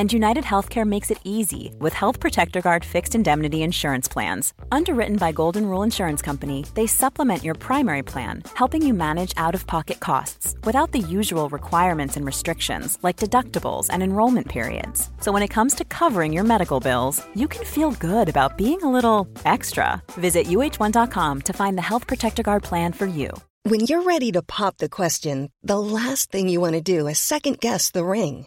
And United Healthcare makes it easy with Health Protector Guard fixed indemnity insurance plans. Underwritten by Golden Rule Insurance Company, they supplement your primary plan, helping you manage out of pocket costs without the usual requirements and restrictions like deductibles and enrollment periods. So when it comes to covering your medical bills, you can feel good about being a little extra. Visit uh1.com to find the Health Protector Guard plan for you. When you're ready to pop the question, the last thing you want to do is second guess the ring.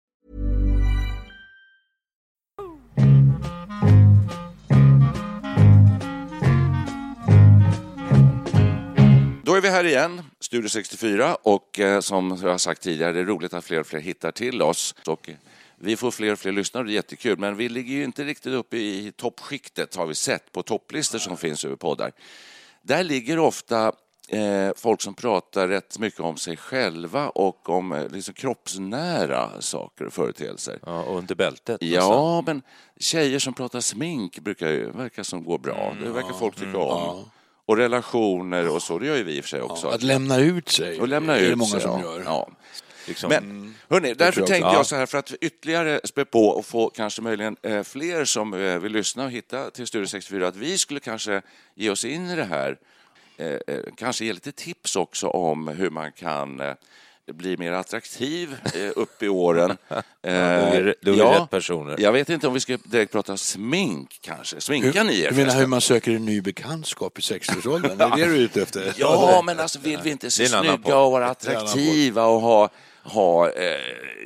Då är vi här igen, Studio 64, och eh, som jag har sagt tidigare, det är roligt att fler och fler hittar till oss. Och vi får fler och fler lyssnare, det är jättekul, men vi ligger ju inte riktigt uppe i toppskiktet, har vi sett, på topplistor som finns över poddar. Där ligger ofta eh, folk som pratar rätt mycket om sig själva och om eh, liksom, kroppsnära saker och företeelser. Ja, och under bältet. Ja, men tjejer som pratar smink brukar ju verka som går bra. Det verkar folk tycka om. Och relationer och så, det gör ju vi i och för sig också. Att lämna ut sig och lämna är det ut många sig, som ja. gör. Ja. Liksom. Men hörni, därför jag tänkte jag så här, för att ytterligare spä på och få kanske möjligen eh, fler som eh, vill lyssna och hitta till Studio 64, att vi skulle kanske ge oss in i det här. Eh, kanske ge lite tips också om hur man kan eh, bli mer attraktiv eh, upp i åren. Eh, då är det- det rätt personer. Jag vet inte om vi ska direkt prata smink kanske. Sminkar ni er Du menar hur man söker en ny bekantskap i 60-årsåldern? Är det det du är ute efter? Ja, men alltså vill vi inte se snygga och vara attraktiva och ha, ha eh,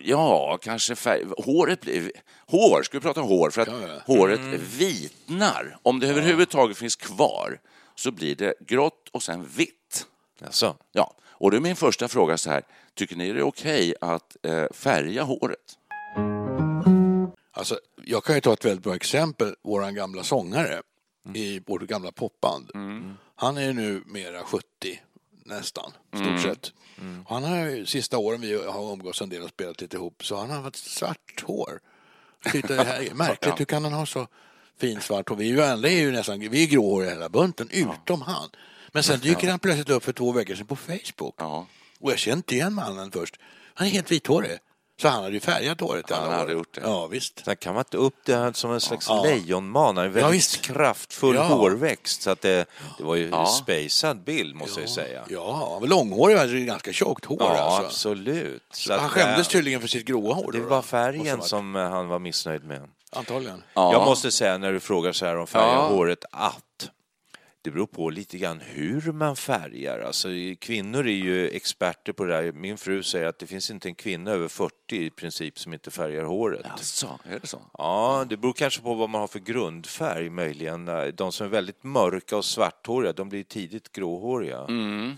ja, kanske färg... Håret blir... Hår, ska vi prata hår? För att Ja, ja. håret vitnar. Om det överhuvudtaget finns kvar så blir det grått och sen vitt. Alltså. Ja, och då är min första fråga så här. Tycker ni det är okej att eh, färga håret? Alltså, jag kan ju ta ett väldigt bra exempel. Vår gamla sångare i vårt gamla popband. Han är nu mera 70 nästan, stort sett. Han har ju, sista åren vi har umgåtts en del och spelat lite ihop så han har haft svart hår. Tyckte det här är märkligt. Hur kan han ha så fint svart hår? Vi är ju, alla är ju nästan, vi är gråhåriga hela bunten, utom han. Men sen dyker han plötsligt upp för två veckor sedan på Facebook. Ja. Och jag kände inte igen mannen först. Han är helt vithårig. Så han hade ju färgat håret Han hade år. gjort det. Ja, visst. Sen kan man inte upp det här som en slags Ja. lejonman. Han Ja, väldigt visst. kraftfull Ja. hårväxt. Så att det, det var ju Ja. spejsad bild, måste jag ju säga. Ja, han var långhårig, alltså ganska tjockt hår Ja, alltså. absolut. Så han skämdes eh, tydligen för sitt gråa hår. Det var färgen som eh, han var missnöjd med. Antagligen. Ja. Jag måste säga när du frågar så här om färga Ja. håret att det beror på lite grann hur man färgar. Alltså, kvinnor är ju experter på det här. Min fru säger att det finns inte en kvinna över 40 i princip som inte färgar håret. Alltså, är det så? Ja, det beror kanske på vad man har för grundfärg möjligen. De som är väldigt mörka och svarthåriga, de blir tidigt gråhåriga. Mm.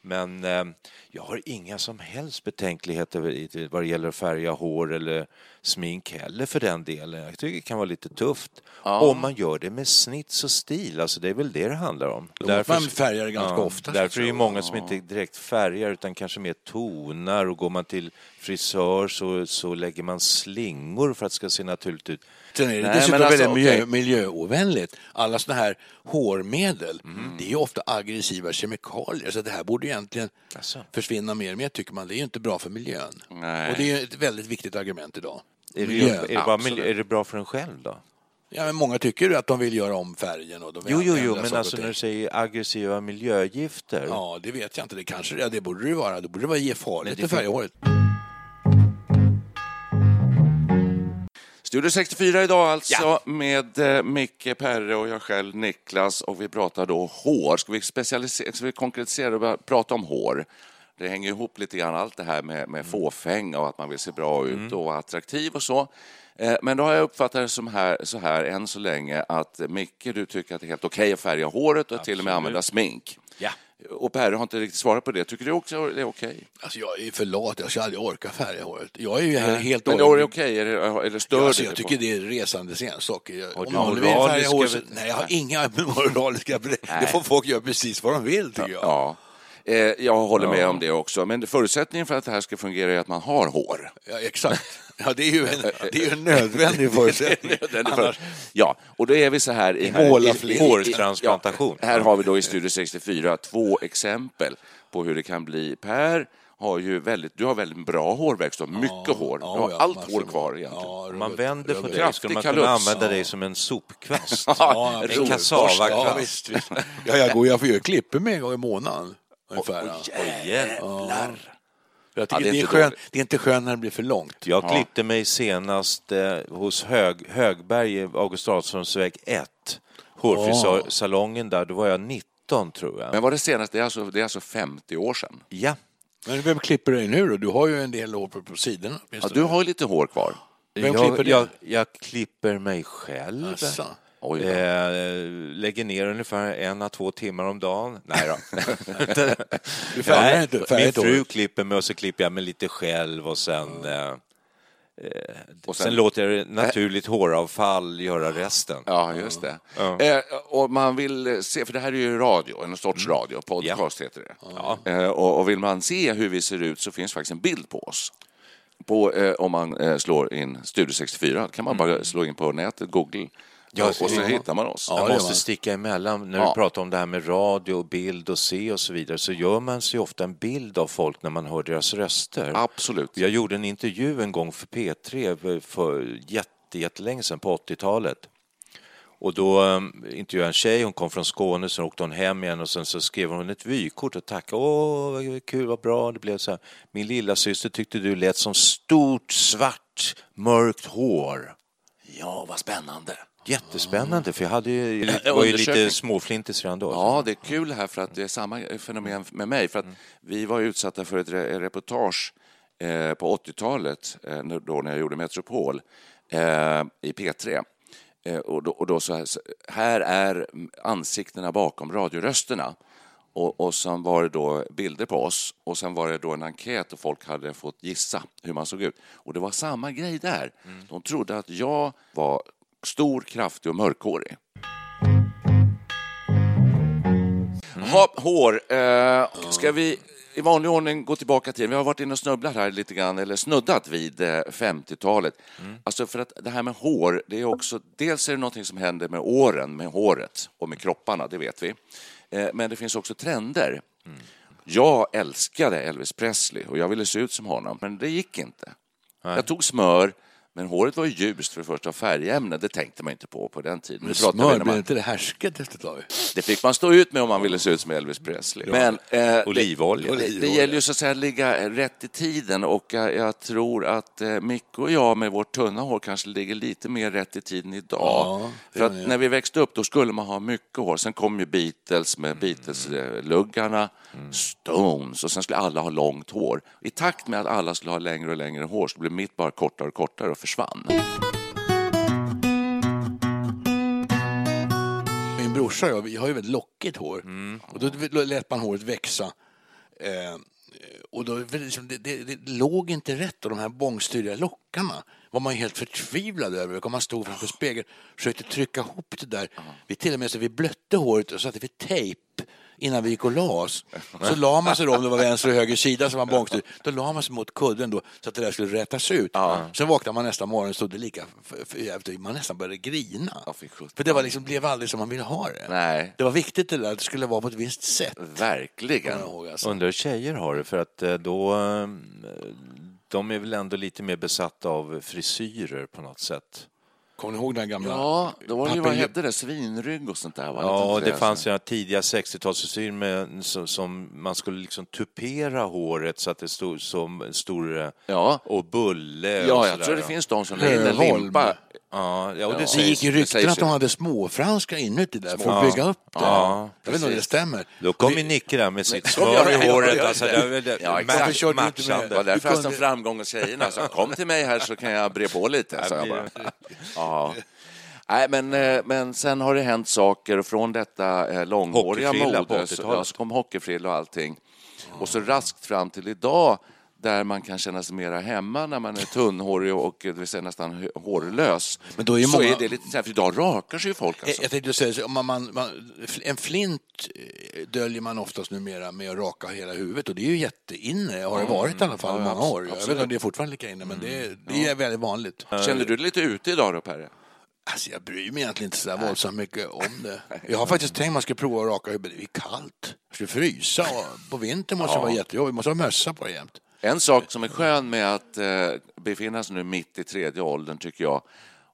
Men eh, jag har inga som helst betänkligheter vad det gäller att färga hår eller smink heller för den delen. Jag tycker det kan vara lite tufft. Om man gör det med snits och stil, alltså det är väl det det handlar om. man färgar ganska ofta, så Därför är det många som inte direkt färgar utan kanske mer tonar och går man till frisör så, så lägger man slingor för att det ska se naturligt ut. Sen är det Nej, dessutom alltså, väldigt okej. miljöovänligt. Alla såna här hårmedel, Mm. det är ju ofta aggressiva kemikalier. Så det här borde egentligen Alltså. försvinna mer och mer tycker man. Det är ju inte bra för miljön. Nej. Och det är ju ett väldigt viktigt argument idag. Är det, Miljö. är, det bara, miljö- är det bra för en själv då? Ja, men många tycker ju att de vill göra om färgen. Och de vill Jo, jo, jo, men alltså när du säger aggressiva miljögifter. Ja, det vet jag inte. Det kanske ja, det borde det ju vara. Det borde det vara ge farligt det att färga håret. Studio 64 idag alltså med eh, Micke, Perre och jag själv Niklas och vi pratar då hår. Ska vi, specialisera, ska vi konkretisera och prata om hår? Det hänger ihop lite grann allt det här med, med fåfänga och att man vill se bra ut och vara attraktiv och så. Eh, Men då har jag uppfattat det som här, så här än så länge att Micke, du tycker att det är helt okej att färga håret och till och med använda smink. Ja. Och Per har inte riktigt svarat på det. Tycker du också det är okej? Alltså jag är för lat, jag ska aldrig orka färga håret. Jag är ju helt Men då är det okej? Är det, eller stör Alltså, det jag tycker på? det är resandets ensak. Har Om du någon vill färga moraliska håret... Nej, jag har inga moraliska... Det får folk göra precis vad de vill, tycker jag. Ja. Eh, jag håller med om det också. Men förutsättningen för att det här ska fungera är att man har hår. Ja, exakt. Ja, det är ju en, det är en nödvändig förutsättning. Annars, Ja, och då är vi så här... I, här Måla i- fler. Hårtransplantation. Ja, här har vi då i Studio 64 två exempel på hur det kan bli. Per har ju väldigt, du har väldigt bra hårväxt, du har mycket hår. Du har ja, allt hår kvar egentligen. Ja, Om man vänder på dig skulle man kunna använda dig som en sopkvast. Ja, en absolut. Ja, kassavakvast. visst, visst. Ja, jag går jag får göra klipper med en gång i månaden. Ungefär. Jävlar. Jag Ja, det är det, är dåligt. det är inte skönt när det blir för långt. Jag klippte mig senast eh, hos Hög, Högberg i August Adolfssonsväg 1. Hårfrisörsalongen där, då var jag 19 tror jag. Men vad det senaste, det är alltså, det är alltså 50 år sedan. Ja, Men vem klipper dig nu då? Du har ju en del hår på, på sidorna. Ja, du har ju lite hår kvar. Vem klipper jag, dig? jag, jag klipper mig själv. Asså. Oj. Eh, lägger ner ungefär en à två timmar om dagen. Nej då. Nej, min fru klipper mig och så klipper jag mig lite själv och sen, eh, Och sen, sen- låter jag naturligt håravfall göra resten. Ja, just det. Eh, och man vill se, för det här är ju radio, en sorts radio, podcast heter det. Eh, och, och vill man se hur vi ser ut så finns faktiskt en bild på oss. På, eh, om man eh, slår in Studio 64 kan man bara slå in på nätet, Google, Ja, och så ja. hittar man oss. Ja, Jag måste sticka emellan. När Ja. du pratar om det här med radio, och bild och se och så vidare så gör man sig ofta en bild av folk när man hör deras röster. Absolut. Jag gjorde en intervju en gång för P3 för jätte, jättelänge sedan på 80-talet. Och då um, intervjuade jag en tjej, hon kom från Skåne, sen åkte hon hem igen och sen så skrev hon ett vykort och tackade. Åh, vad kul, vad bra det blev så här. Min lilla syster tyckte du lät som stort, svart, mörkt hår. Ja, vad spännande. Jättespännande, för jag hade ju, var ju lite småflintis redan då. Ja, det är kul här för att det är samma fenomen med mig. För att vi var utsatta för ett re- reportage eh, på 80-talet, eh, när- då när jag gjorde Metropol, eh, i P3. Eh, och då, och då så här, här är ansiktena bakom radiorösterna. Och, och sen var det då bilder på oss och sen var det då en enkät och folk hade fått gissa hur man såg ut. Och det var samma grej där. De trodde att jag var stor, kraftig och mörkhårig. Ha, hår. Eh, ska vi i vanlig ordning gå tillbaka till, vi har varit inne och snubblat här lite grann, eller snuddat vid eh, 50-talet. Alltså för att det här med hår, det är också, dels är det någonting som händer med åren, med håret och med kropparna, det vet vi. Eh, men det finns också trender. Jag älskade Elvis Presley och jag ville se ut som honom, men det gick inte. Jag tog smör, men håret var ju ljust för det första, färgämne, det tänkte man inte på på den tiden. Men smör, man- inte det härsket efter ett tag? det fick man stå ut med om man ville se ut som Elvis Presley. Men, eh, Olivolja. Det, det, det gäller ju så att säga att ligga rätt i tiden och jag, jag tror att eh, Micke och jag med vårt tunna hår kanske ligger lite mer rätt i tiden idag. Ja, För att när vi växte upp då skulle man ha mycket hår. Sen kom ju Beatles med Beatles-luggarna, Stones och sen skulle alla ha långt hår. I takt med att alla skulle ha längre och längre hår så blev mitt bara kortare och kortare och försvann. Min brorsa och jag, vi har ju väldigt lockigt hår. Mm. Och då lät man håret växa. Eh, och då, liksom, det, det, det låg inte rätt och de här bångstyriga lockarna var man ju helt förtvivlad över. Och man stod framför spegeln och försökte trycka ihop det där. Vi till och med så vi blötte håret och satte vi tejp innan vi gick och la oss. Så la man sig då, om det var vänster och höger sida som var bångstyrig, då la man sig mot kudden då så att det där skulle rätas ut. Sen vaknade man nästa morgon och stod det lika för, för jävligt. Man nästan började grina. Ja. För det var liksom, blev aldrig som man ville ha det. Nej. Det var viktigt det där, att det skulle vara på ett visst sätt. Verkligen. ihåg, alltså. Undrar hur tjejer har det, för att eh, då... De är väl ändå lite mer besatta av frisyrer på något sätt. Kommer ni ihåg den gamla? Ja, då var det ju, vad hette det, svinrygg och sånt där? va? Ja, det fanns ju här tidiga 60-talsfrisyr med som, som man skulle liksom tupera håret så att det stod som en stor... Ja. Och bulle och Ja, jag tror det finns de som en Höholm. limpa. Ja, ja, och det. Det sägs gick ju rykten att de hade småfranska inuti där för att bygga upp det. Ja, jag vet inte om det stämmer. Då kom ju Nicke där med sitt smör i håret. Alltså, det det, Ja, exakt. match-? Det var matchande. därför kunde- framgång och tjejerna sa kom till mig här så kan jag bre på lite. Sa jag bara. Ja. Nej, men, eh, men sen har det hänt saker och från detta eh, långhåriga mode så, 80-talet. ja, så kom hockeyfrilla och allting. Och så raskt fram till idag där man kan känna sig mera hemma när man är tunnhårig och det vill säga nästan hårlös. Men då är så många- är det lite så här, för idag rakar sig ju folk Jag- alltså. Jag tänkte säga, om man, man, man, en flint eh, döljer man oftast numera med att raka hela huvudet och det är ju jätteinne, har det varit i alla fall Ja, många år. Jag vet absolut. inte om det är fortfarande lika inne, men det, det är väldigt vanligt. Känner du dig lite ute idag då, Perre? Alltså, jag bryr mig egentligen inte så där våldsamt mycket om det. Jag har faktiskt tänkt att man ska prova att raka huvudet. Det är kallt. Det skulle frysa och på vintern måste det vara jättejobbigt. måste ha mössa på det jämt. En sak som är skön med att eh, befinna sig nu mitt i tredje åldern, tycker jag,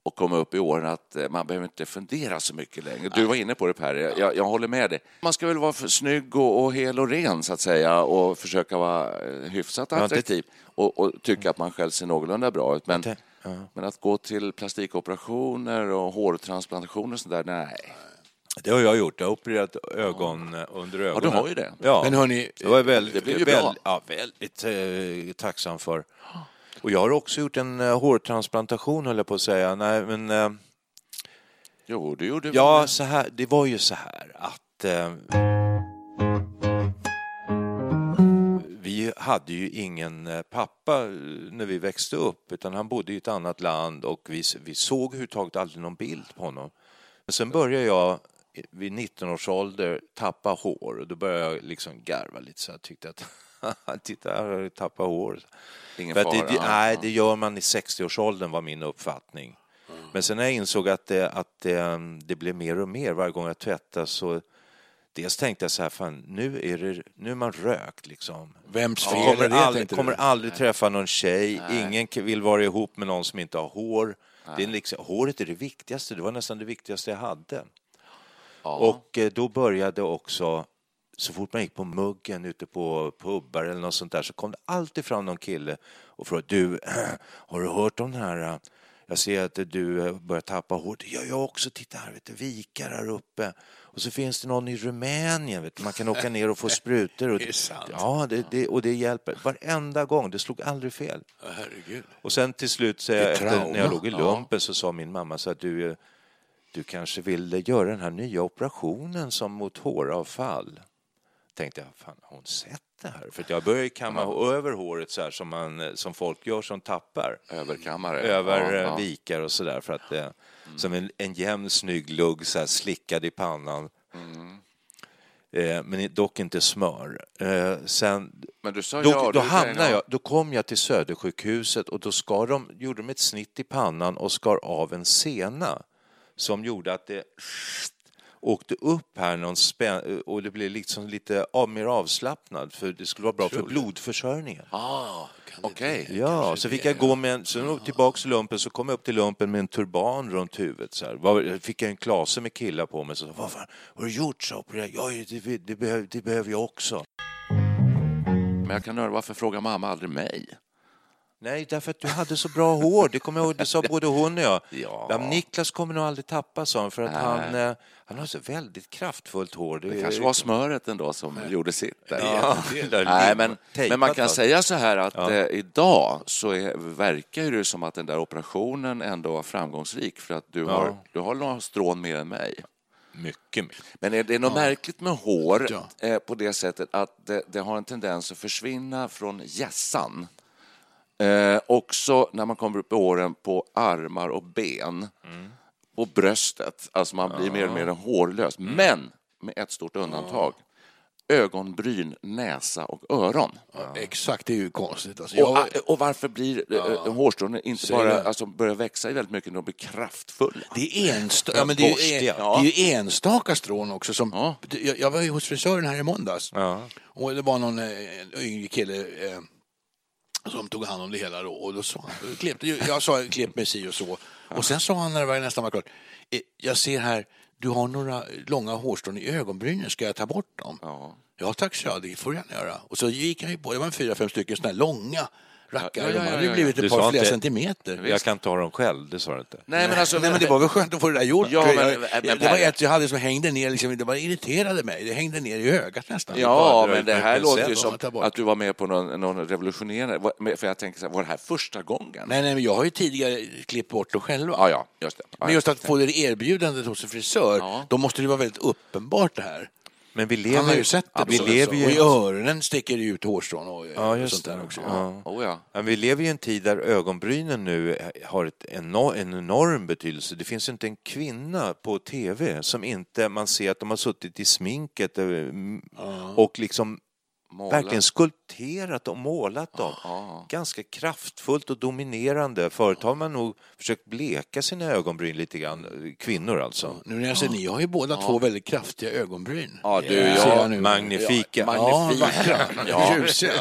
och komma upp i åren, att eh, man behöver inte fundera så mycket längre. Du var inne på det, Per. Jag, jag håller med dig. Man ska väl vara snygg och, och hel och ren, så att säga, och försöka vara eh, hyfsat attraktiv och, och tycka att man själv ser någorlunda bra ut. Men, men att gå till plastikoperationer och hårtransplantationer och sånt där, nej. Det har jag gjort. Jag har opererat ögon eh, under Ja, ögonen. du har ju det. Ja. Men hörni, det var väldigt, det blev ju bra. väldigt, ja, väldigt eh, tacksam för. Och jag har också gjort en eh, hårtransplantation, höll jag på att säga. Nej, men... Eh, Jo, du gjorde Ja, så här, det var ju så här att eh, vi hade ju ingen eh, pappa eh, när vi växte upp utan han bodde i ett annat land och vi, vi såg överhuvudtaget aldrig någon bild på honom. Men sen började jag vid 19 års ålder tappa hår och då började jag liksom garva lite så jag tyckte att titta här har jag tappat hår. Ingen För att det, fara. det, nej, det gör man i 60-årsåldern var min uppfattning. Men sen när jag insåg att, det, att det, det blev mer och mer varje gång jag tvättade så dels tänkte jag så här, fan, nu är, det, nu är man rökt liksom. vems fel Jag är kommer, det? aldrig, kommer du? aldrig träffa någon tjej, ingen k- vill vara ihop med någon som inte har hår. Det är liksom, håret är det viktigaste, det var nästan det viktigaste jag hade. Och eh, då började också, så fort man gick på muggen ute på pubbar eller något sånt där så kom det alltid fram någon kille och frågade du, har du hört om den här eh, jag ser att du eh, börjar tappa hår. Det gör jag också. Titta här, vet du, vikar här uppe. Och så finns det någon i Rumänien. Vet du. Man kan åka ner och få sprutor. Och, Det är sant. Ja, det, det, och det hjälper. Varenda gång. Det slog aldrig fel. Herregud. Och sen till slut, så jag, efter, när jag låg i lumpen, så sa min mamma så att du, du kanske vill göra den här nya operationen som mot håravfall. Tänkte jag, fan har hon sett det här? För jag började kamma över håret så här som, man, eh, som folk gör som tappar. Överkammare. Över Ja, eh, ja. vikar och sådär för att eh, som en, en jämn snygg lugg så här slickad i pannan. Eh, men dock inte smör. Sen, Men du sa då, ja, då, hamnade ja. jag, då kom jag till Södersjukhuset och då skar de, gjorde de ett snitt i pannan och skar av en sena som gjorde att det åkte upp här någon spän, och det blev liksom lite av, mer avslappnad för det skulle vara bra för blodförsörjningen. Ah, Okej. Ja, så fick jag gå med en, så tillbaka till lumpen, så kom jag upp till lumpen med en turban runt huvudet. Så här. Var, fick jag en klase med killar på mig. Så, vad fan, har du gjort så? på det? Ja, det, det, behöver, det behöver jag också. Men jag kan höra, varför frågar mamma aldrig mig? Nej, därför att du hade så bra hår. Det kommer jag ihåg, det sa både hon och jag. Ja. Niklas kommer nog aldrig tappa, sa han, för att han, eh, han har så väldigt kraftfullt hår. Det kanske var smöret ändå som gjorde sitt. Där. Ja, det Nej, men, tejpat men man kan fast. säga så här att eh, idag så är, verkar det som att den där operationen ändå var framgångsrik för att du, har, du har några strån mer än mig. Mycket mer. Men är det något märkligt med hår Ja. eh, på det sättet att det, det har en tendens att försvinna från hjässan. Eh, också när man kommer upp i åren på armar och ben. Och bröstet. Alltså man blir mer och mer hårlös. Men med ett stort undantag. Ögonbryn, näsa och öron. Ja, exakt, det är ju konstigt. Alltså, Och, jag, och varför blir äh, hårstrån inte Säg bara det. alltså, börjar växa väldigt mycket när de blir kraftfulla? det är, ensta, ja, men det, är, Borstiga. det är ju enstaka strån också. Som, Ja. jag, var ju hos frisören här i måndags. Ja. Och det var någon eh, en yngre kille eh, som tog hand om det hela då. Och då sa han, klippte, jag sa klipp mig si och så. Och sen sa han när det var nästan var klart, eh, jag ser här, du har några långa hårstrån i ögonbrynen, ska jag ta bort dem? Ja. Ja tack, så jag, det får du gärna göra. Och så gick han ju på, det var fyra, fem stycken sådana här långa, rackare. Ja, ja, ja, De hade ja, ju ja. blivit ett par flera inte- centimeter. Jag kan ta dem själv, det sa du inte. Nej, men alltså... Nej, men det var väl skönt att få det där gjort. Ja, men- jag, men- det var ett jag hade som hängde ner, liksom, det var irriterade mig. Det hängde ner i ögat nästan. Ja, bara men det här låter ju som att du var med på någon, någon revolutionerande... För jag tänker så här, var det här första gången? Nej, nej, men jag har ju tidigare klippt bort det själva. Ja, ja, just det. Ja, Men just att få det erbjudandet hos en frisör, Ja. då måste det vara väldigt uppenbart det här. Men vi lever Han har ju sett det. vi lever ju Och i öronen sticker det ut hårstrån och, Ja, och sånt där också. Ja. Oh, ja. Ja, vi lever ju i en tid där ögonbrynen nu har ett enorm, en enorm betydelse. Det finns inte en kvinna på tv som inte man ser att de har suttit i sminket eh, och liksom Måla. verkligen skulpterat och målat dem. Ja. Ganska kraftfullt och dominerande. Förut har man nog försökt bleka sina ögonbryn lite grann, kvinnor alltså. Nu när jag ser, ni har ju båda två väldigt kraftiga ögonbryn. Ja, du, ja, jag nu. magnifika. Ja, Magnifika. Ja. Ljusiga.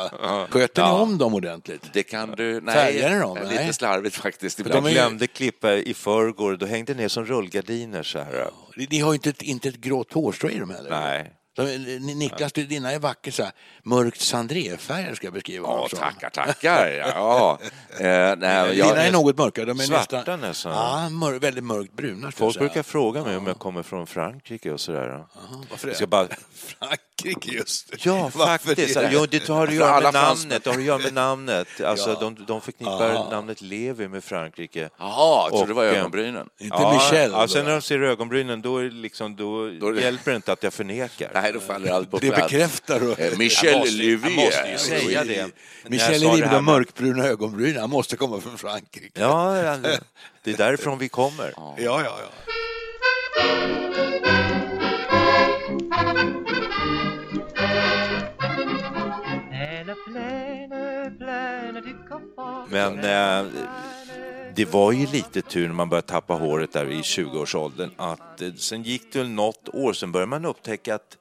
Sköter ni Ja. om dem ordentligt? Det kan du... Nej, Färgar ni dem? lite Nej. slarvigt faktiskt de ibland. är Jag ju- glömde klippa i förrgår, då hängde ner som rullgardiner så här. Ni ni har ju inte ett, inte ett grått hårstrå i dem heller. Nej. Så, Ni- Niklas, du, dina är vackert så här, mörkt sandréfärger ska jag beskriva Ja, som. tackar, tackar. Ja. Eh, nej, Dina jag, är något mörkare. De är Svarta nästan, nästan. Ja, mör, väldigt mörkt bruna. jag Folk brukar fråga mig om jag kommer från Frankrike och sådär. Varför Jag det? ska bara... Frankrike just. Ja, Varför faktiskt. det? Jo, det har att göra med namnet. Det har att göra med namnet. Alltså, Ja. de, de förknippar namnet Levi med Frankrike. Jaha, jag trodde det var eh, ögonbrynen. Inte Michel. Ja, då, sen när de ser ögonbrynen, då, är det liksom, då, är det- hjälper det inte att jag förnekar. Nej, då faller allt på det plats. bekräftar du. Eh, Michel Jag måste- jag måste ju säga det. Michel det med de mörkbruna ögonbrynen, han måste komma från Frankrike. Ja, ja, det är därifrån vi kommer. ja, ja. ja. Men eh, det var ju lite tur när man började tappa håret där i 20-årsåldern att eh, sen gick det väl något år, sen började man upptäcka att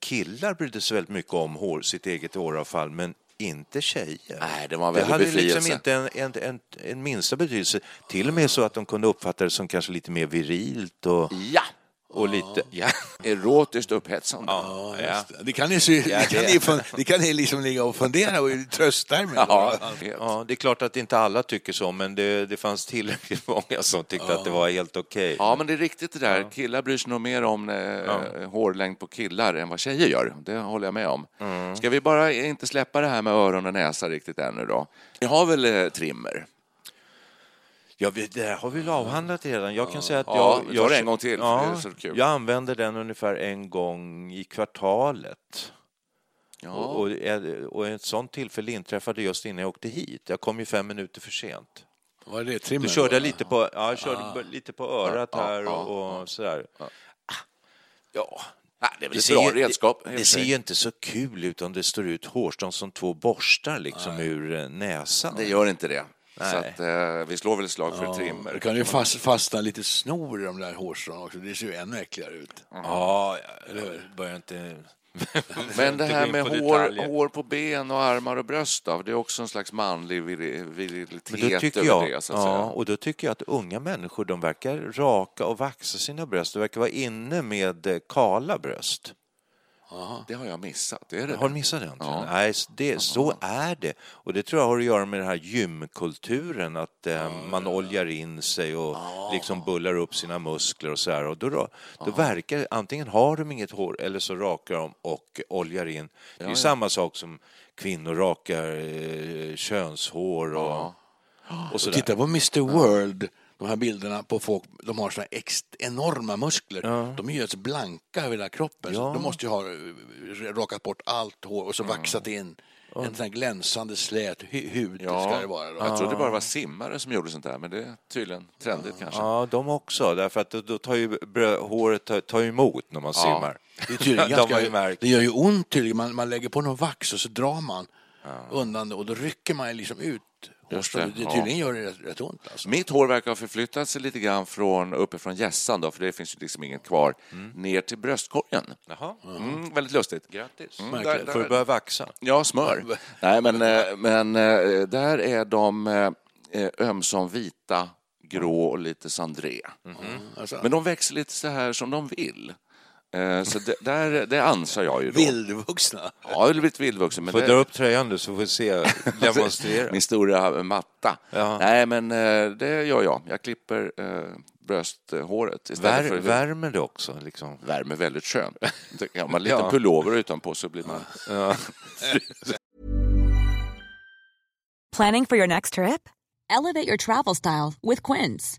killar brydde sig väldigt mycket om hår, sitt eget håravfall, men inte tjejer. Nej, det var en Det hade befrielse. liksom inte en, en, en, en minsta betydelse. Till och med så att de kunde uppfatta det som kanske lite mer virilt och, Ja, och lite... Ja. erotiskt upphetsande. Ja, Ja. det. Kan ni, Ja, det kan ni, fun- det kan ni liksom ligga och fundera och trösta er med. Ja, ja, det är klart att inte alla tycker så, men det, det fanns tillräckligt många som tyckte att det var helt okej. Ja, men det är riktigt det där. Killar bryr sig nog mer om eh, hårlängd på killar än vad tjejer gör. Det håller jag med om. Mm. Ska vi bara inte släppa det här med öron och näsa riktigt ännu då? Ni har väl eh, trimmer? Ja, vi- det här har vi väl avhandlat redan. Jag kan säga att Ja, jag... tar jag en gång till, Ja, det är så kul. Jag använder den ungefär en gång i kvartalet. Ja. Och, och, och ett sånt tillfälle inträffade just innan jag åkte hit. Jag kom ju fem minuter för sent. Vad är det? Trimmer? Då körde lite på, ja, jag körde b- lite på örat Ja, här ja, och, och sådär. Ah, Ja, Nej, det är väl det ett ser, bra ju, redskap. det, det ser ju inte så kul ut om det står ut hårstrån som två borstar liksom ur eh, näsan. Det gör inte det. Nej. Så att, eh, vi slår väl ett slag för Det trimmer. kan ju fast, fastna lite snor i de där hårstrån också. Det ser ju ännu äckligare ut. Ja, jag börjar inte... Men det här med hår, detaljer. hår på ben och armar och bröst, då, det är också en slags manlig vir- virilitet Men då tycker över jag, det, så att ja, säga. och då tycker jag att unga människor de verkar raka och vaxa sina bröst. De verkar vara inne med eh, kala bröst. Det har jag missat. Är det Har du det? missat den? Ja. Nej, det, så är det. Och det tror jag har att göra med den här gymkulturen, att eh, man oljar in sig och liksom bullar upp sina muskler och så här. Och då, då, då verkar antingen har de inget hår eller så rakar de och oljar in. Det är ju samma sak som kvinnor rakar eh, könshår och, och så Titta på Mr World, de här bilderna på folk, de har såna här enorma muskler. De är ju alltså blanka över hela kroppen. Så Ja. de måste ju ha eh, rakat bort allt hår och så vaxat in en sån här glänsande slät hu- hud Ja, ska det vara. Då. jag trodde det bara var simmare som gjorde sånt där, men det är tydligen trendigt kanske. Ja, de också, därför att då, tar ju håret tar, emot när man simmar. Det, är tydligen de har ju ganska, märkt. det gör ju ont tydligen. Man, man lägger på någon vax och så drar man undan det och då rycker man liksom ut Just det, Det, ja. tydligen gör det rätt, rätt ont. Alltså. Mitt hår verkar ha förflyttat sig lite grann från uppifrån hjässan, då, för det finns ju liksom inget kvar, ner till bröstkorgen. Jaha. Mm, väldigt lustigt. Grattis. Mm, Märkligt. där- där- Får du börja vaxa? Ja, smör. Nej, men, eh, men eh, där är de eh, ömsom vita, grå och lite sandré. Alltså, Men de växer lite så här som de vill. Eh, Så det, där, det ansar jag ju då. Vildvuxna. Ja, jag har blivit vildvuxen. Men Får det, dra upp tröjan nu så får vi se, demonstrera. Min stora matta. Ja. Nej, men eh, det gör jag. Jag klipper eh, brösthåret istället Vär, för värmer det också? Liksom. värme väldigt skönt. Kan man en liten Ja. pullover utanpå så blir man... Ja. Planning for your next trip? Elevate your travel style with Quince.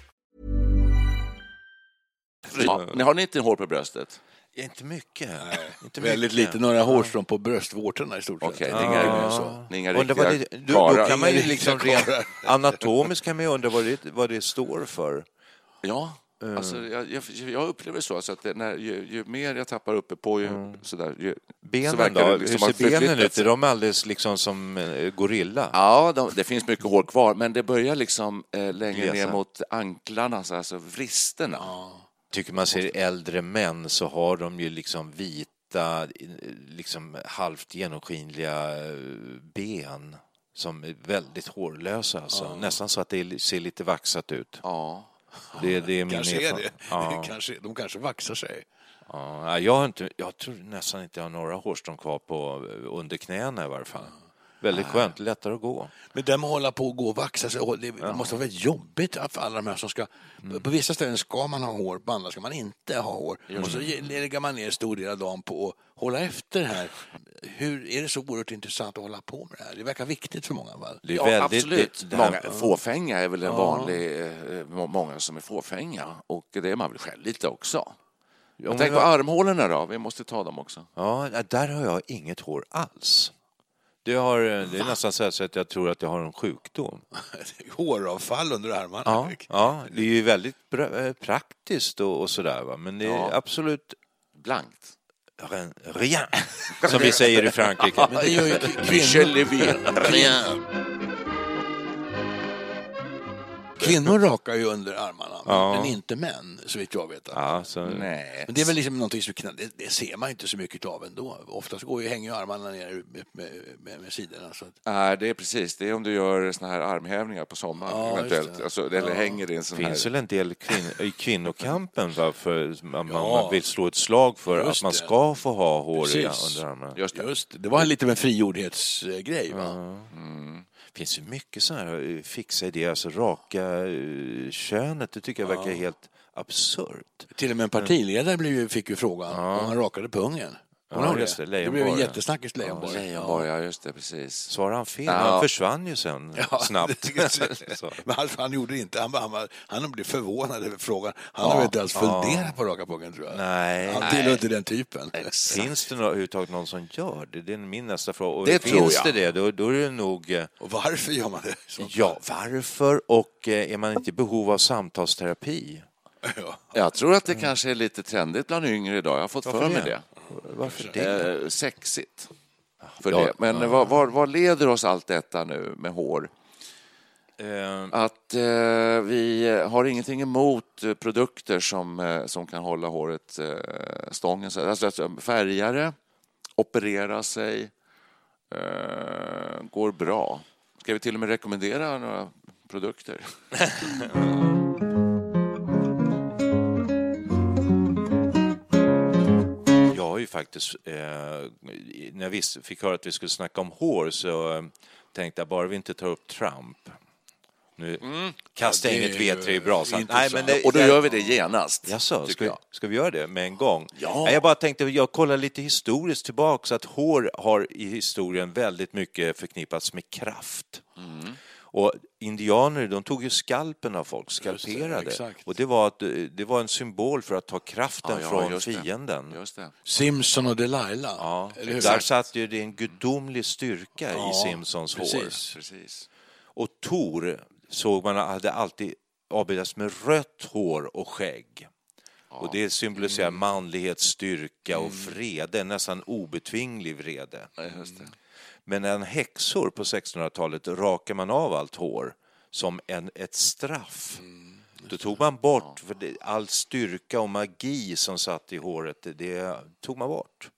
Ja, ni har ni inte hår på bröstet? Inte mycket. Inte Väldigt mycket. lite, några hårstrån på bröstvårtorna i stort sett. Okej, Det det är är inga, så. det inga riktiga det, då, kan man ju liksom rent anatomiskt kan man ju undra vad det, vad det står för. Ja, Eh. alltså, jag, jag, jag upplever så. Alltså att det, när, ju, ju mer jag tappar uppe på, ju, sådär, ju, så Benen verkar då? det Hur som att ser benen ut? Är de alldeles liksom som eh, gorilla? Ja, de, det finns mycket hår kvar, men det börjar liksom eh, längre Glesa. ner mot anklarna, så alltså vristerna. Tycker man ser äldre män så har de ju liksom vita, liksom halvt genomskinliga eh, ben som är väldigt hårlösa. Alltså. Nästan så att det ser lite vaxat ut. Ja. Det, det är min Kanske är det. Ja. kanske, de kanske vaxar sig. Ja, jag, har inte, jag tror nästan inte jag har några hårstrån kvar på, under knäna i varje fall. Väldigt skönt, lättare att gå. Men det med att hålla på och gå och vaxa sig, och det måste vara väldigt jobbigt för alla de här som ska... Mm. På vissa ställen ska man ha hår, på andra ska man inte ha hår. Och så lägger man ner stor del av dagen på att hålla efter det här. Hur är det så oerhört intressant att hålla på med det här? Det verkar viktigt för många. Va? Det är Ja, väldigt, absolut. Det, det här, många, fåfänga är väl en vanlig... Eh, må- många som är fåfänga. Och det är man väl själv lite också. men Tänk på armhålorna då. Vi måste ta dem också. Ja, där har jag inget hår alls. Det, har, det är nästan så att jag tror att jag har en sjukdom. Håravfall under armarna. Ja, ja det är ju väldigt eh, praktiskt och, och sådär, va? men det är Ja. absolut Blankt. rien, rien, som vi säger i Frankrike. Men det gör ju kvinnor, kvinnor rakar ju under armarna, men- Ja. men inte män, så vitt jag vet. Ja, så, Nej. Men det är väl liksom någonting som det, det ser man inte så mycket av ändå. Oftast går ju, hänger ju armarna ner med, med, med, med sidorna. Så att, Nej, det är precis. Det är om du gör såna här armhävningar på sommaren Ja, eventuellt. det. Alltså, eller hänger i en sån Det finns här... väl en del kvin- i kvinnokampen va, för man, Ja. man vill slå ett slag för att Just man det. ska få ha håriga Precis. under armarna. Just det. just det, det var lite av en frigjordhetsgrej. Va? Det finns ju mycket sådana här eh, fixa idéer, alltså raka eh, könet, det tycker jag verkar helt absurt. Till och med en partiledare blev ju, fick ju frågan om han rakade pungen. Kommer Ja, just det, det? blev en ja. jättesnackis Leijonborg. Leijonborg, ja just det, precis. Svarade han fel? Ja. Han försvann ju sen Ja, snabbt. Men han, han gjorde det inte. Han, han, var- han blev förvånad över frågan. Han har väl inte ens funderat på raka pungen tror jag. Nej. Han tillhör inte den typen. Finns det överhuvudtaget någon som gör det? Det är min nästa fråga. Och Det tror finns jag. det det, då, då är det nog... eh, Och varför gör man det? Ja, varför? Och eh, är man inte i behov av samtalsterapi? Ja. Jag tror att det kanske är lite trendigt bland yngre idag. Jag har fått Varför för mig det? Varför det? Eh, sexigt. För Ja, det. Men vad, vad, vad leder oss allt detta nu med hår? Eh, Att eh, vi har ingenting emot eh, produkter som, eh, som kan hålla håret eh, stången. Så- Alltså, alltså färgare operera sig, eh, går bra. Ska vi till och med rekommendera några produkter? ju faktiskt, eh, när visste, fick höra att vi skulle snacka om hår så eh, tänkte jag bara vi inte tar upp Trump. Nu kastar jag inget V3 i brasan. Och då gör vi det genast. Jaså, ska, jag. ska vi göra det med en gång? Ja. Nej, Jag bara tänkte, jag kollar lite historiskt tillbaka, att hår har i historien väldigt mycket förknippats med kraft. Mm. Och indianer, de tog ju skalpen av folk, skalperade. exakt. och det var, att, det var en symbol för att ta kraften Ja, ja, från just det. fienden. Just det. Simpson och Delilah. Ja, där satt ju det en gudomlig styrka i Simpsons hår. precis. Precis. Och Tor såg man hade alltid avbildats med rött hår och skägg. Och det symboliserar Mm. manlighet, styrka och vrede, nästan obetvinglig vrede. Ja, just det. Men en häxor på 1600-talet rakar man av allt hår som en, ett straff. Då tog man bort för det, all styrka och magi som satt i håret, det, det tog man bort.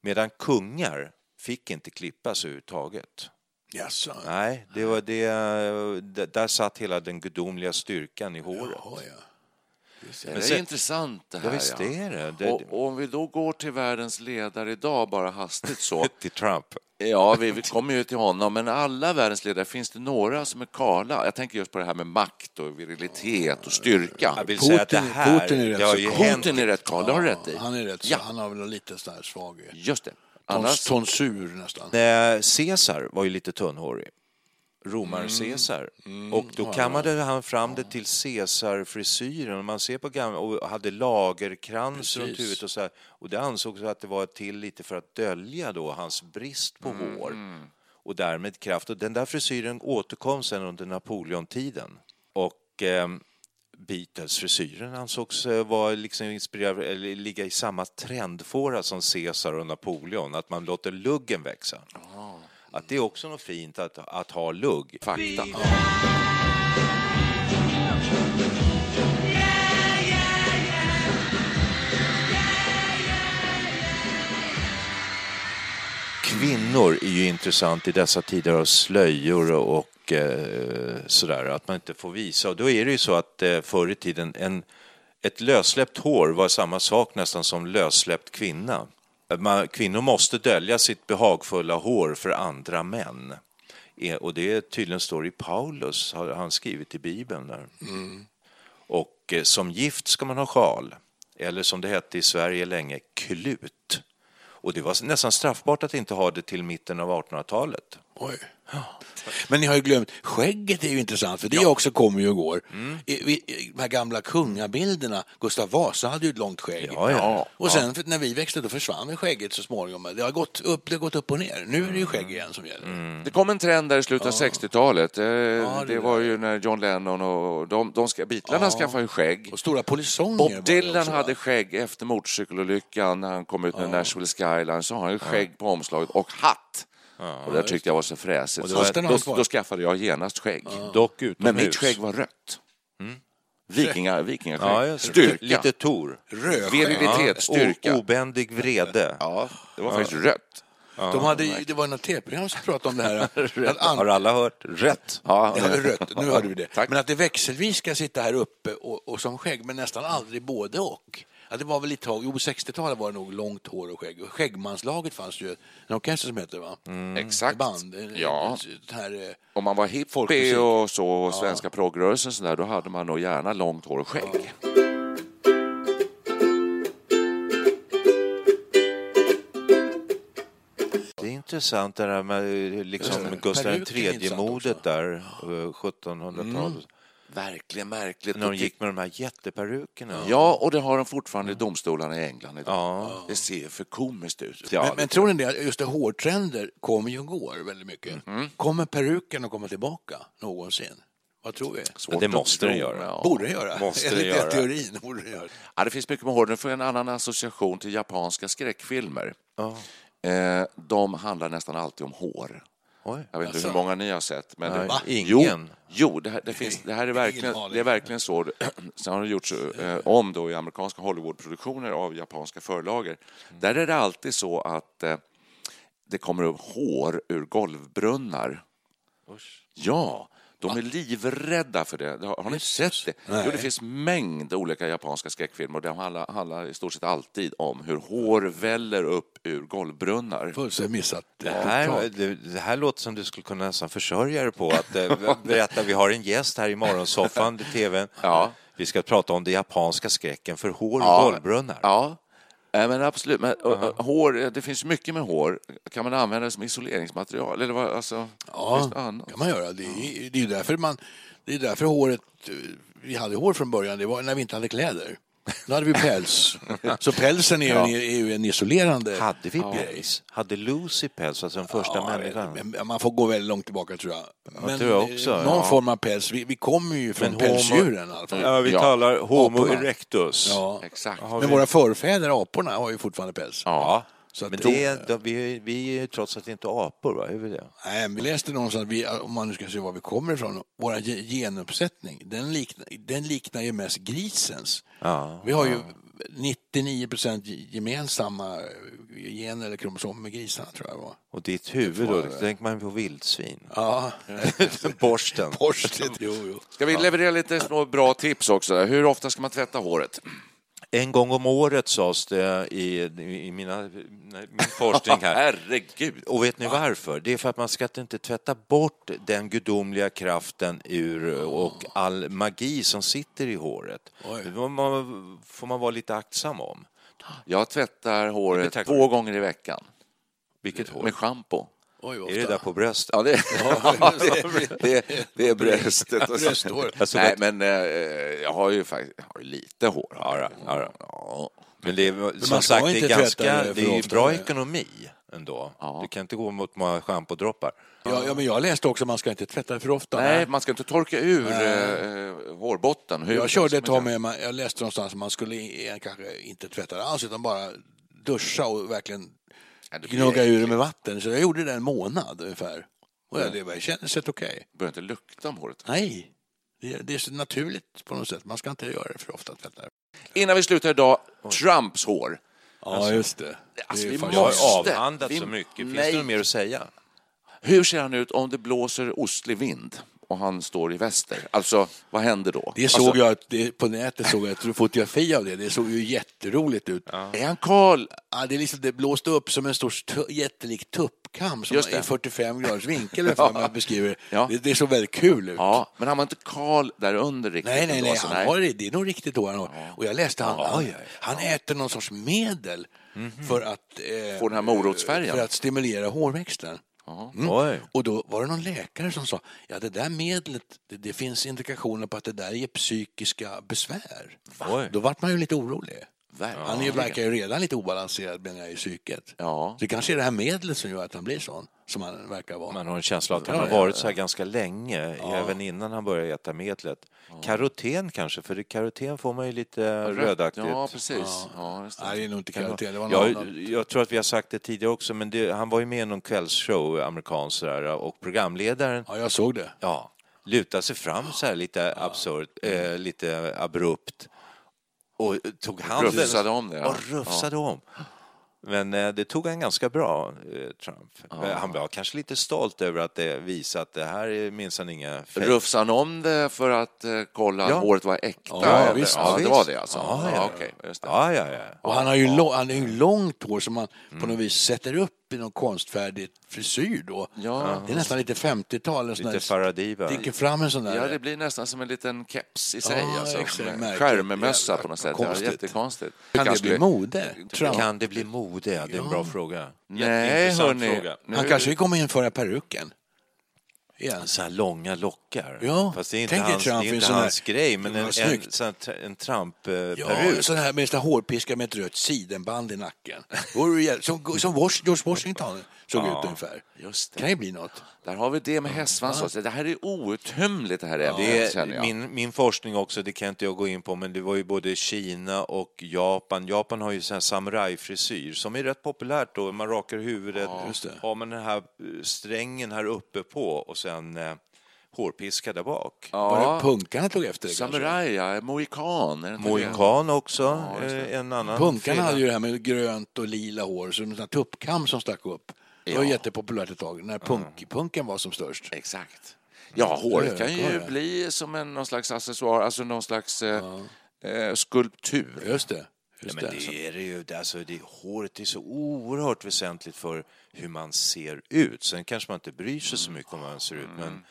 Medan kungar fick inte klippas överhuvudtaget. Jaså? Nej, det var det, det, där satt hela den gudomliga styrkan i håret. Ja, ja. Det är sen- intressant det här. Ja, visst är det. det, Och, och om vi då går till världens ledare idag, bara hastigt så. till Trump. Ja, vi, vi kommer ju till honom, men alla världens ledare, finns det några som är kala? Jag tänker just på det här med makt och virilitet och styrka. Jag vill säga att det Putin- här, Putin är rätt det har ju hänt... Putin är rätt kal, det har du rätt i. Han är rätt så, Ja. han har väl lite sån här svag Just det. Annars, tonsur nästan. Caesar var ju lite tunnhårig. Romar-Caesar. och då kammade han fram det till Caesar-frisyren. Man ser på gamla och hade lagerkrans runt huvudet och så här. Och det ansågs att det var till lite för att dölja då hans brist på hår och därmed kraft. Och den där frisyren återkom sen under Napoleontiden. Och eh, Beatles-frisyren ansågs eh, vara liksom inspirerad, eller ligga i samma trendfåra som Caesar och Napoleon, att man låter luggen växa. Att det är också något fint att, att ha lugg. fakta. Kvinnor är ju intressant i dessa tider av slöjor och eh, sådär, att man inte får visa. Och då är det ju så att eh, förr i tiden, en, ett lössläppt hår var samma sak nästan som lössläppt kvinna. Man, kvinnor måste dölja sitt behagfulla hår för andra män. Eh, Och det tydligen står i Paulus, har han skrivit i Bibeln där. Och eh, som gift ska man ha sjal, eller som det hette i Sverige länge, klut. Och det var nästan straffbart att inte ha det till mitten av 1800-talet. Oj. Men ni har ju glömt, skägget är ju intressant för det också kommer ju och går. Mm. I, i, de här gamla kungabilderna, Gustav Vasa hade ju ett långt skägg. Ja, ja. Och sen när vi växte då försvann väl skägget så småningom. Det har gått upp, det har gått upp och ner. Nu är det ju skägg igen som gäller. Mm. Det kom en trend där i slutet av 60-talet. Eh, det, det var ju när John Lennon och de, de ska, Beatlarna skaffade ju skägg. Och stora polisonger Bob det Dylan också, hade skägg efter motorcykelolyckan när han kom ut med Nashville Skyline. Så har han ju skägg på omslaget och hatt. Och det tyckte jag var så fräsigt. Så då, då skaffade jag genast skägg. Dock Men mitt skägg var rött. Vikinga, vikingaskägg. Ja. Styrka. Lite Tor. Virilitet, styrka. O- obändig vrede. Ja, det var faktiskt rött. De hade, det var något tv-program som pratade om det här. Att an- Har alla hört? Rätt. Ja, Ja, rött, nu hörde vi det. Tack. Men att det växelvis ska sitta här uppe och, och som skägg, men nästan aldrig både och. Ja, det var väl lite tag, jo 60-talet var det nog långt hår och skägg. Skäggmanslaget fanns ju, en orkester som heter va? Exakt. Band. en- Ja. ett Här, eh, Om man var hippie Folkmusik. och så, och svenska progrörelsen så där, då hade man nog gärna långt hår och skägg. Det är intressant det där med eh, liksom. Gustav Peruken är III intressant modet också. där, eh, 1700-talet. Verkligen märkligt. När de gick med de här jätteperukerna. Ja, och det har de fortfarande i domstolarna i England idag. Ja. Det ser för komiskt ut. Ja, men, men tror ni det, att just det, hårtrender kommer ju och går väldigt mycket. Kommer peruken att komma tillbaka någonsin? Vad tror vi? svårt det måste den göra. Ja. Borde göra? Måste det Enligt göra. teorin borde det göra. Ja, det finns mycket med hår. Nu får jag en annan association till japanska skräckfilmer. Eh, de handlar nästan alltid om hår. Oj. Jag vet inte Alltså. hur många ni har sett. Men Nej, det, Va? Jo, ingen. jo det, här, det, finns, det här är verkligen, det är verkligen så. Sen har det gjorts eh, om då i amerikanska Hollywoodproduktioner av japanska förlager. Där är det alltid så att eh, det kommer upp hår ur golvbrunnar. Ja, de är livrädda för det. Har, ni sett det? Jo, det finns mängd olika japanska skräckfilmer och de handlar, handlar i stort sett alltid om hur hår väller upp ur golvbrunnar. Fullständigt missat. Det här, det, det här låter som du skulle kunna nästan försörja dig på att eh, berätta. Vi har en gäst här i morgonsoffan i tvn. Ja. Vi ska prata om den japanska skräcken för hår och Ja. golvbrunnar. Ja, Nej, men absolut. Men, och, och, hår, det finns mycket med hår. Kan man använda det som isoleringsmaterial? Eller vad, alltså, Ja, det kan man göra. Det är, det är därför man... Det är därför håret... Vi hade hår från början, det var när vi inte hade kläder. Då hade vi päls. Så pälsen är, ju en, är ju en isolerande Hade vi päls? Hade Lucy päls, alltså den första Ja, människan? men Man får gå väldigt långt tillbaka tror jag. Men tror jag också, eh, någon ja. form av päls. Vi, vi kommer ju från Men pälsdjuren i alla fall. Ja, vi Ja. talar Homo Aporna. erectus. Ja. Exakt. Men våra förfäder, aporna, har ju fortfarande päls. Ja, Så att men då- det, de, vi, vi är ju trots att inte apor, va? Är vi det? Nej, men vi läste någonstans att vi, om man nu ska se var vi kommer ifrån, vår genuppsättning, den liknar, den liknar ju mest grisens. Ja, Vi har ju 99 procent gemensamma gener eller kromosomer med grisarna tror jag det var. Och ditt huvud då, då tänker man på vildsvin. Ja, Borsten. borstet, jo, jo. Ska vi leverera lite små bra tips också? Hur ofta ska man tvätta håret? En gång om året sades det i, i mina, min forskning här. Herregud! Och vet ni varför? Det är för att man ska inte tvätta bort den gudomliga kraften ur och all magi som sitter i håret. Oj. Det får man, får man vara lite aktsam om. Jag tvättar håret två gånger i veckan Vilket hår? med schampo. Oj, Är det där på bröstet? Ja, det, det, det, det är bröstet. Brösthår. Alltså, Nej, men eh, jag har ju faktiskt har ju lite hår. Ja, ja. Ja. Men det är, som ska sagt, det är, ganska, det är ofta, bra nej. ekonomi ändå. Ja. Du kan inte gå mot många schampodroppar. Ja, ja, men jag läste också att man ska inte tvätta för ofta. Nej, man ska inte torka ur eh, hårbotten. Hur, Jag körde ett tag med, jag läste någonstans att man skulle kanske inte tvätta alls utan bara duscha och verkligen Ja, gnugga ur det med vatten. Så jag gjorde det en månad ungefär. Och ja, det var- kändes rätt okej. Det börjar inte lukta om håret. Nej, det, det är så naturligt på något sätt. Man ska inte göra det för ofta. Innan vi slutar idag, Trumps hår. Ja, just det. Alltså, vi fan- Jag måste- har avhandlat vi- så mycket. Finns Nej. det något mer att säga? Hur ser han ut om det blåser ostlig vind och han står i väster? Alltså, vad händer då? Det alltså, såg jag, att det, på nätet såg jag ett fotografi av det. Det såg ju jätteroligt ut. Är han kal? Ja, det, liksom, det blåste upp som en stor jättelik tuppkam som i 45 graders vinkel ungefär, man beskriver. Ja. det. Det såg väldigt kul ut. Ja, men han var inte kal där under riktigt. Nej, nej, nej, så han har det. Är nog riktigt hår han har. Och jag läste han, han, ja, ja. han äter någon sorts medel för att, eh, Få den här morotsfärgen. för att stimulera hårväxten. Mm. Och då var det någon läkare som sa, ja det där medlet, det, det finns indikationer på att det där ger psykiska besvär. Oj. Då vart man ju lite orolig. Verkligen. Han är verkar ju redan lite obalanserad menar jag, i psyket. Ja. Så det kanske är det här medlet som gör att han blir sån, som han verkar vara. Man har en känsla att han Ja, har ja, varit så här ganska länge, även innan han började äta medlet. Karoten kanske, för i karoten får man ju lite rödaktigt. Ja, precis. Ja. det. Nej, det är nog inte karotén. Det var Jag, någon annan. jag tror att vi har sagt det tidigare också, men det, han var ju med i någon kvällsshow, amerikansk och programledaren Ja, jag såg det. ja, lutade sig fram så här lite absurt, eh, lite abrupt och tog handen Rufsade om det, ja. och rufsade om. Men eh, det tog han ganska bra, eh, Trump. Han var kanske lite stolt över att det visade att det här är minsann inga fejk. Rufsade han om det för att eh, kolla Ja. att håret var äkta? Ja, visst. ja, det var det alltså? Ja, ja. okej, just det. Ja, ja, ja. Och han har ju, lång, han har ju långt hår som man på något vis sätter upp i någon konstfärdig frisyr då. Ja. Det är nästan lite 50-tal. en sån Lite Faradiva. Sticker fram en sån där. Ja, det blir nästan som en liten keps i sig. Ja, alltså. Skärmmössa på något sätt. Ja, konstigt. jättekonstigt. kan det bli mode? Trump. Kan det bli mode? Ja, det är en bra fråga. Nej, hörni. Han kanske kommer införa peruken. Igen. Så här långa lockar. Ja, Fast det är inte tänk hans, Trump det är inte sån här- hans grej, men en, en, sån här, en Trump-peruk. Ja, sån här med en sån här hårpiska med ett rött sidenband i nacken. Som, som George Washington såg ut ungefär. Just det. kan ju bli något. Där har vi det med hästsvans också. Det här är outtömligt det här ämnet, Det är min, min forskning också, det kan inte jag gå in på, men det var ju både Kina och Japan. Japan har ju sån här samurajfrisyr som är rätt populärt då. Man rakar huvudet, det. har man den här eh, strängen här uppe på och sen eh, hårpiska där bak. Bara punkarna tog efter det ja. Mohikan. Det det? Mohikan också, eh, en annan. Punkarna firma. hade ju det här med grönt och lila hår, så en tuppkam som stack upp. Det var Ja. jättepopulärt ett tag, när punk, punken var som störst. Exakt. Ja, håret kan ju Ökar. bli som en någon slags accessoar, alltså någon slags eh, eh, skulptur. Just det. Ja, Just men det. det är det ju. Det- Alltså, det, håret är så oerhört väsentligt för hur man ser ut. Sen kanske man inte bryr sig så mycket om hur man ser ut, men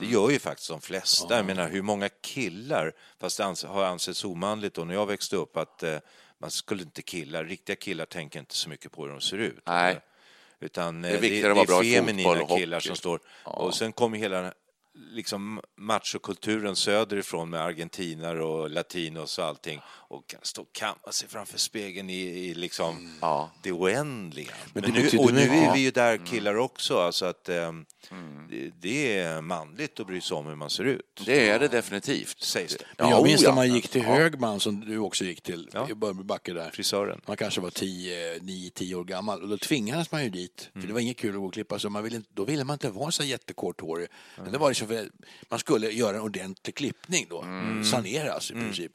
det gör ju faktiskt de flesta. Jag menar, hur många killar, fast det ans- har ansetts omanligt då när jag växte upp, att eh, man skulle inte killar, riktiga killar tänker inte så mycket på hur de ser ut. Nej. Utan Det är viktigare det, det bra är feminina killar som står... Och sen kommer hela liksom machokulturen söderifrån med argentinare och latinos och allting och kan stå och kamma sig framför spegeln i, i liksom Ja. det oändliga. Men det nu, betyder och nu är vi ju där killar också, alltså att ehm, det, det är manligt att bry sig om hur man ser ut. Det är det definitivt. Sägs det. Men jag minns när man gick till Ja. Högman, som du också gick till, Ja. i Börbybacke där. Frisören. Man kanske var 10, 9, 10 år gammal och då tvingades man ju dit. För det var inget kul att gå och klippa sig. Man ville inte, då ville man inte vara så jättekort hår. Men det var liksom för, man skulle göra en ordentlig klippning då. Saneras i princip.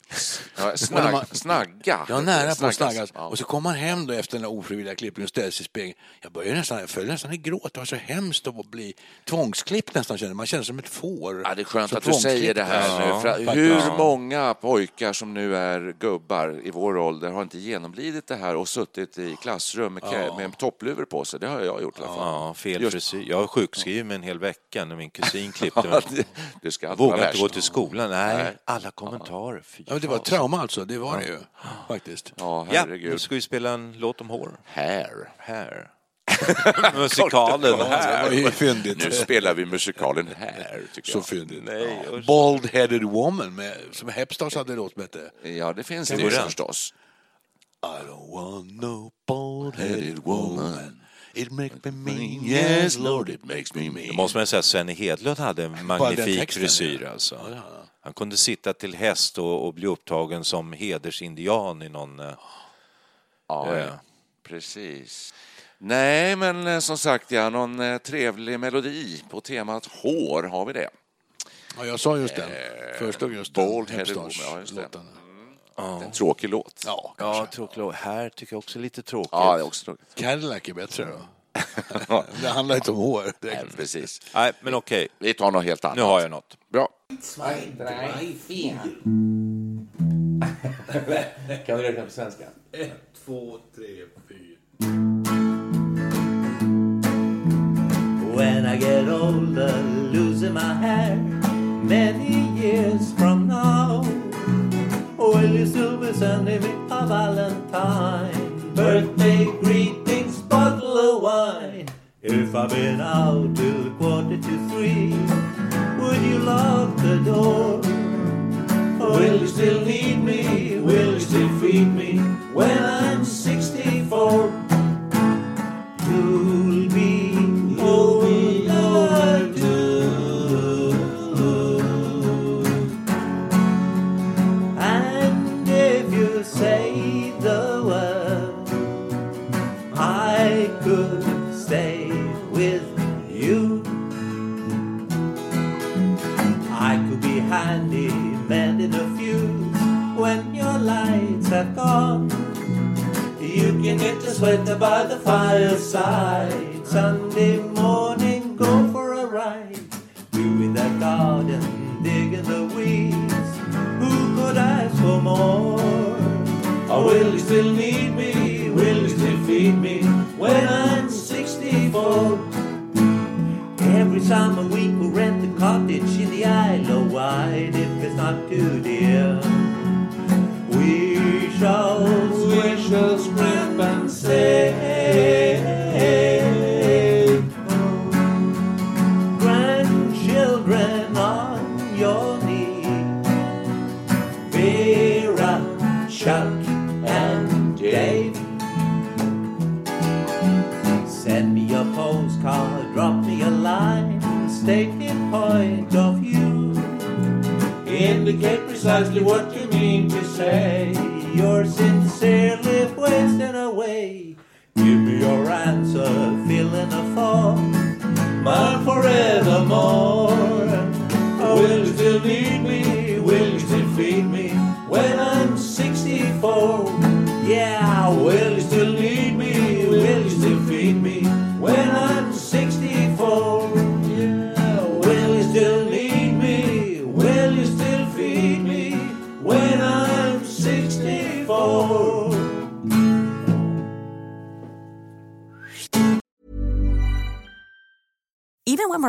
Ja, Och när snagg, man- snagga. Ja, nära på att Snaggas. Ja. Och så kom man hem då efter den där ofrivilliga klippningen och ställde sig i spegeln. Jag började nästan, jag föll nästan i gråt. Det var så hemskt att bli tvångsklippt nästan. kände. Man kände sig som ett får. Ja, det är skönt Så att du säger det här tvångsklippt. nu. Hur Ja. många pojkar som nu är gubbar i vår ålder har inte genomlidit det här och suttit i klassrum med, ja. med toppluvor på sig? Det har jag gjort i alla fall. Ja, fel Just- frisyr. Jag var sjukskriven med en hel vecka när min kusin klippte Det- det ska alltid vara Vågade inte gå till skolan. Nej, Nej. alla kommentarer. Fy Ja, men det var ett fasen. trauma alltså, det var det ju. Faktiskt. Ja, Ja, herregud. nu ska vi spela en låt om hår. Här. Här. Musikalen. Det var ju fyndigt. Nu spelar vi musikalen här, tycker Så jag. fyndigt. Nej, usch. Bald-headed woman, med, som Hepstars hade låt som hette Ja, det finns Kan det ju förstås. I don't want no bald-headed woman It makes me mean, Yes, Lord, it makes me Då mean. måste man säga att Svenne Hedlund hade en magnifik frisyr. Alltså. Han kunde sitta till häst och, och bli upptagen som hedersindian i någon... eh, Ja, Ja. precis. Nej, men eh, som sagt, ja, någon eh, trevlig melodi på temat hår, har vi det? Ja, jag sa just den. Föreslog just den. Bald-headed woman, ja, låten. En tråkig låt. Ja, Ja, kanske. tråkig låt. Här tycker jag också är lite tråkigt. Ja, det är också tråkigt. Cadillac är bättre då. det handlar inte om hår. Nej, precis. Nej, men okej. Vi tar något helt annat. Nu har jag något. Bra. Kan du räkna på svenska? Två, tre, fyra. When I get older, losing my hair many years from now. You still be sending me a valentine? Birthday greetings, bottle of wine. If I've been out till quarter to three, would you lock the door? Will you still need me? Will you still feed me when I'm 64? You'll sweater by the fireside. Sunday morning, go for a ride. Doing that garden, digging the weeds. Who could ask for more? Or will you still need me? Will you still feed me when I'm 64? Every summer we could rent a cottage in the Isle of Wight if it's not too